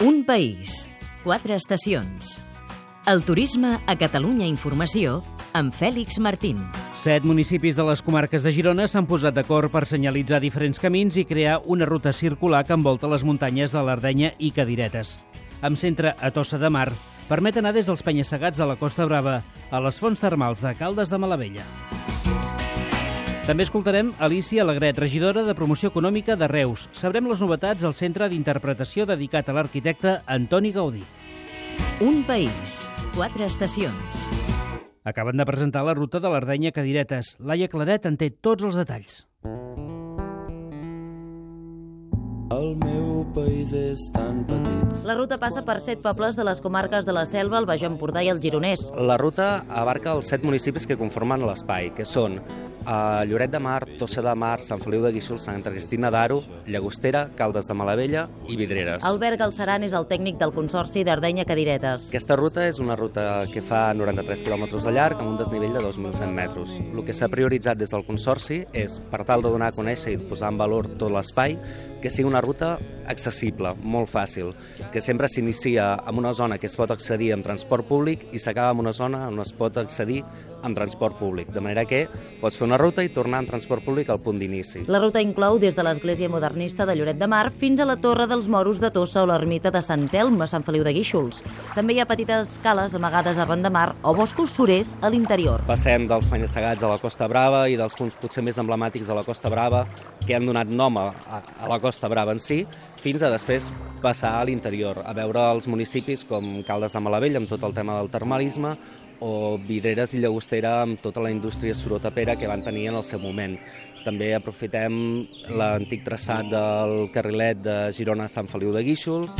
Un país, quatre estacions. El turisme a Catalunya Informació amb Fèlix Martín. Set municipis de les comarques de Girona s'han posat d'acord per senyalitzar diferents camins i crear una ruta circular que envolta les muntanyes de l'Ardenya i Cadiretes. Amb centre a Tossa de Mar, permet anar des dels penyassegats de la Costa Brava a les fonts termals de Caldes de Malavella. També escoltarem Alicia Alegret, regidora de Promoció Econòmica de Reus. Sabrem les novetats al Centre d'Interpretació dedicat a l'arquitecte Antoni Gaudí. Un país, quatre estacions. Acaben de presentar la ruta de l'Ardenya Cadiretes. Laia Claret en té tots els detalls. El meu país és tan petit. La ruta passa per set pobles de les comarques de la Selva, el Baix Empordà i el Gironès. La ruta abarca els set municipis que conformen l'espai, que són a Lloret de Mar, Tossa de Mar, Sant Feliu de Guíxols, Santa Cristina d'Aro, Llagostera, Caldes de Malavella i Vidreres. Albert Galceran és el tècnic del Consorci d'Ardenya Cadiretes. Aquesta ruta és una ruta que fa 93 quilòmetres de llarg amb un desnivell de 2.100 metres. El que s'ha prioritzat des del Consorci és, per tal de donar a conèixer i posar en valor tot l'espai, que sigui una ruta accessible, molt fàcil, que sempre s'inicia en una zona que es pot accedir amb transport públic i s'acaba en una zona on es pot accedir amb transport públic, de manera que pots fer una ruta i tornar en transport públic al punt d'inici. La ruta inclou des de l'església modernista de Lloret de Mar fins a la Torre dels Moros de Tossa o l'ermita de Sant Elm a Sant Feliu de Guíxols. També hi ha petites cales amagades de mar o boscos surers a l'interior. Passem dels penyassegats a la Costa Brava i dels punts potser més emblemàtics de la Costa Brava que han donat nom a, a la Costa Brava en si, fins a després passar a l'interior, a veure els municipis com Caldes de Malavell amb tot el tema del termalisme o Vidreres i Llagostera amb tota la indústria sorotapera que van tenir en el seu moment. També aprofitem l'antic traçat del carrilet de Girona a Sant Feliu de Guíxols.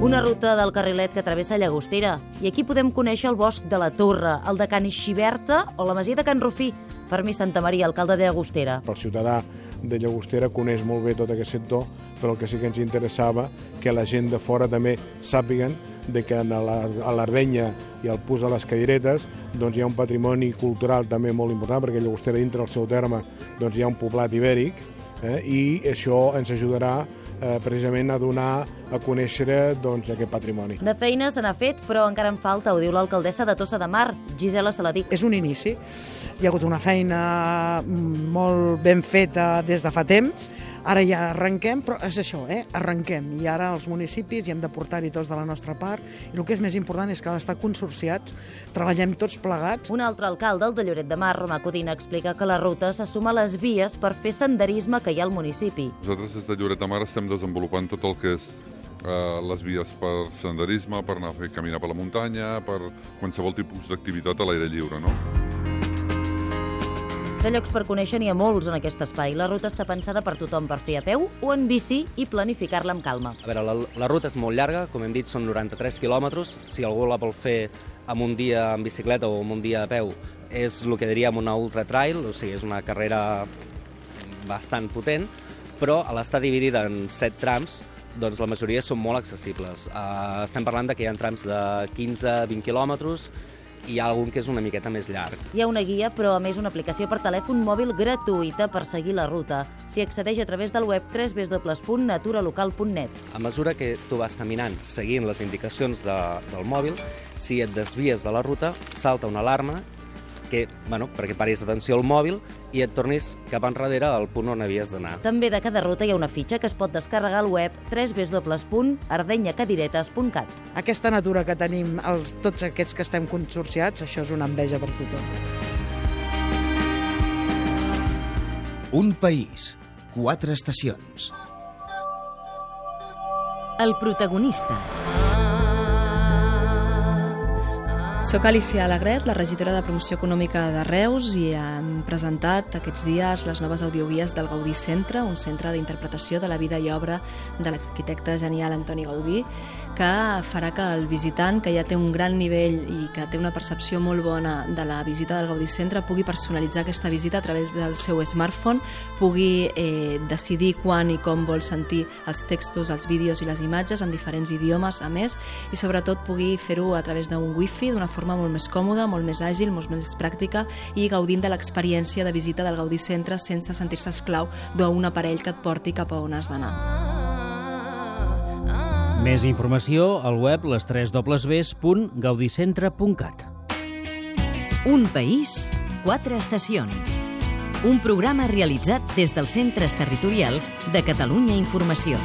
Una ruta del carrilet que travessa Llagostera. I aquí podem conèixer el bosc de la Torre, el de Can Xiberta o la masia de Can Rufí. Fermi Santa Maria, alcalde de Llagostera. El ciutadà de Llagostera coneix molt bé tot aquest sector, però el que sí que ens interessava que la gent de fora també sàpiguen de que a l'Ardenya i al Pus de les Cadiretes doncs hi ha un patrimoni cultural també molt important, perquè Llagostera dintre del seu terme doncs hi ha un poblat ibèric, eh, i això ens ajudarà eh, precisament a donar a conèixer doncs, aquest patrimoni. De feina se n'ha fet, però encara en falta, ho diu l'alcaldessa de Tossa de Mar, Gisela Saladic. És un inici. Hi ha hagut una feina molt ben feta des de fa temps. Ara ja arrenquem, però és això, eh? arrenquem. I ara els municipis hi hem de portar-hi tots de la nostra part. I el que és més important és que estar consorciats, treballem tots plegats. Un altre alcalde, el de Lloret de Mar, Romà Codina, explica que la ruta se suma a les vies per fer senderisme que hi ha al municipi. Nosaltres des de Lloret de Mar estem desenvolupant tot el que és eh, les vies per senderisme, per anar a fer caminar per la muntanya, per qualsevol tipus d'activitat a l'aire lliure. No? De llocs per conèixer n'hi ha molts en aquest espai. La ruta està pensada per tothom per fer a peu o en bici i planificar-la amb calma. A veure, la, la ruta és molt llarga, com hem dit, són 93 quilòmetres. Si algú la vol fer amb un dia en bicicleta o amb un dia a peu, és el que diríem una ultra trail, o sigui, és una carrera bastant potent, però a dividida en set trams, doncs la majoria són molt accessibles. Uh, estem parlant de que hi ha trams de 15-20 quilòmetres, i hi ha algun que és una miqueta més llarg. Hi ha una guia, però a més una aplicació per telèfon mòbil gratuïta per seguir la ruta. S'hi accedeix a través del web www.naturalocal.net. A mesura que tu vas caminant seguint les indicacions de, del mòbil, si et desvies de la ruta, salta una alarma que, bueno, perquè paris d'atenció al mòbil i et tornis cap enrere al punt on havies d'anar. També de cada ruta hi ha una fitxa que es pot descarregar al web www.ardenyacadiretes.cat. Aquesta natura que tenim els, tots aquests que estem consorciats, això és una enveja per tothom. Un país, quatre estacions. El protagonista. Soc Alicia Alegret, la regidora de Promoció Econòmica de Reus i hem presentat aquests dies les noves audioguies del Gaudí Centre, un centre d'interpretació de la vida i obra de l'arquitecte genial Antoni Gaudí, que farà que el visitant, que ja té un gran nivell i que té una percepció molt bona de la visita del Gaudí Centre, pugui personalitzar aquesta visita a través del seu smartphone, pugui eh, decidir quan i com vol sentir els textos, els vídeos i les imatges en diferents idiomes, a més, i sobretot pugui fer-ho a través d'un wifi, d'una forma molt més còmoda, molt més àgil, molt més pràctica i gaudint de l'experiència de visita del Gaudí Centre sense sentir-se esclau d'un aparell que et porti cap a on has d'anar. Més informació al web les 3 www.gaudicentre.cat. Un país, quatre estacions. Un programa realitzat des dels centres territorials de Catalunya Informació.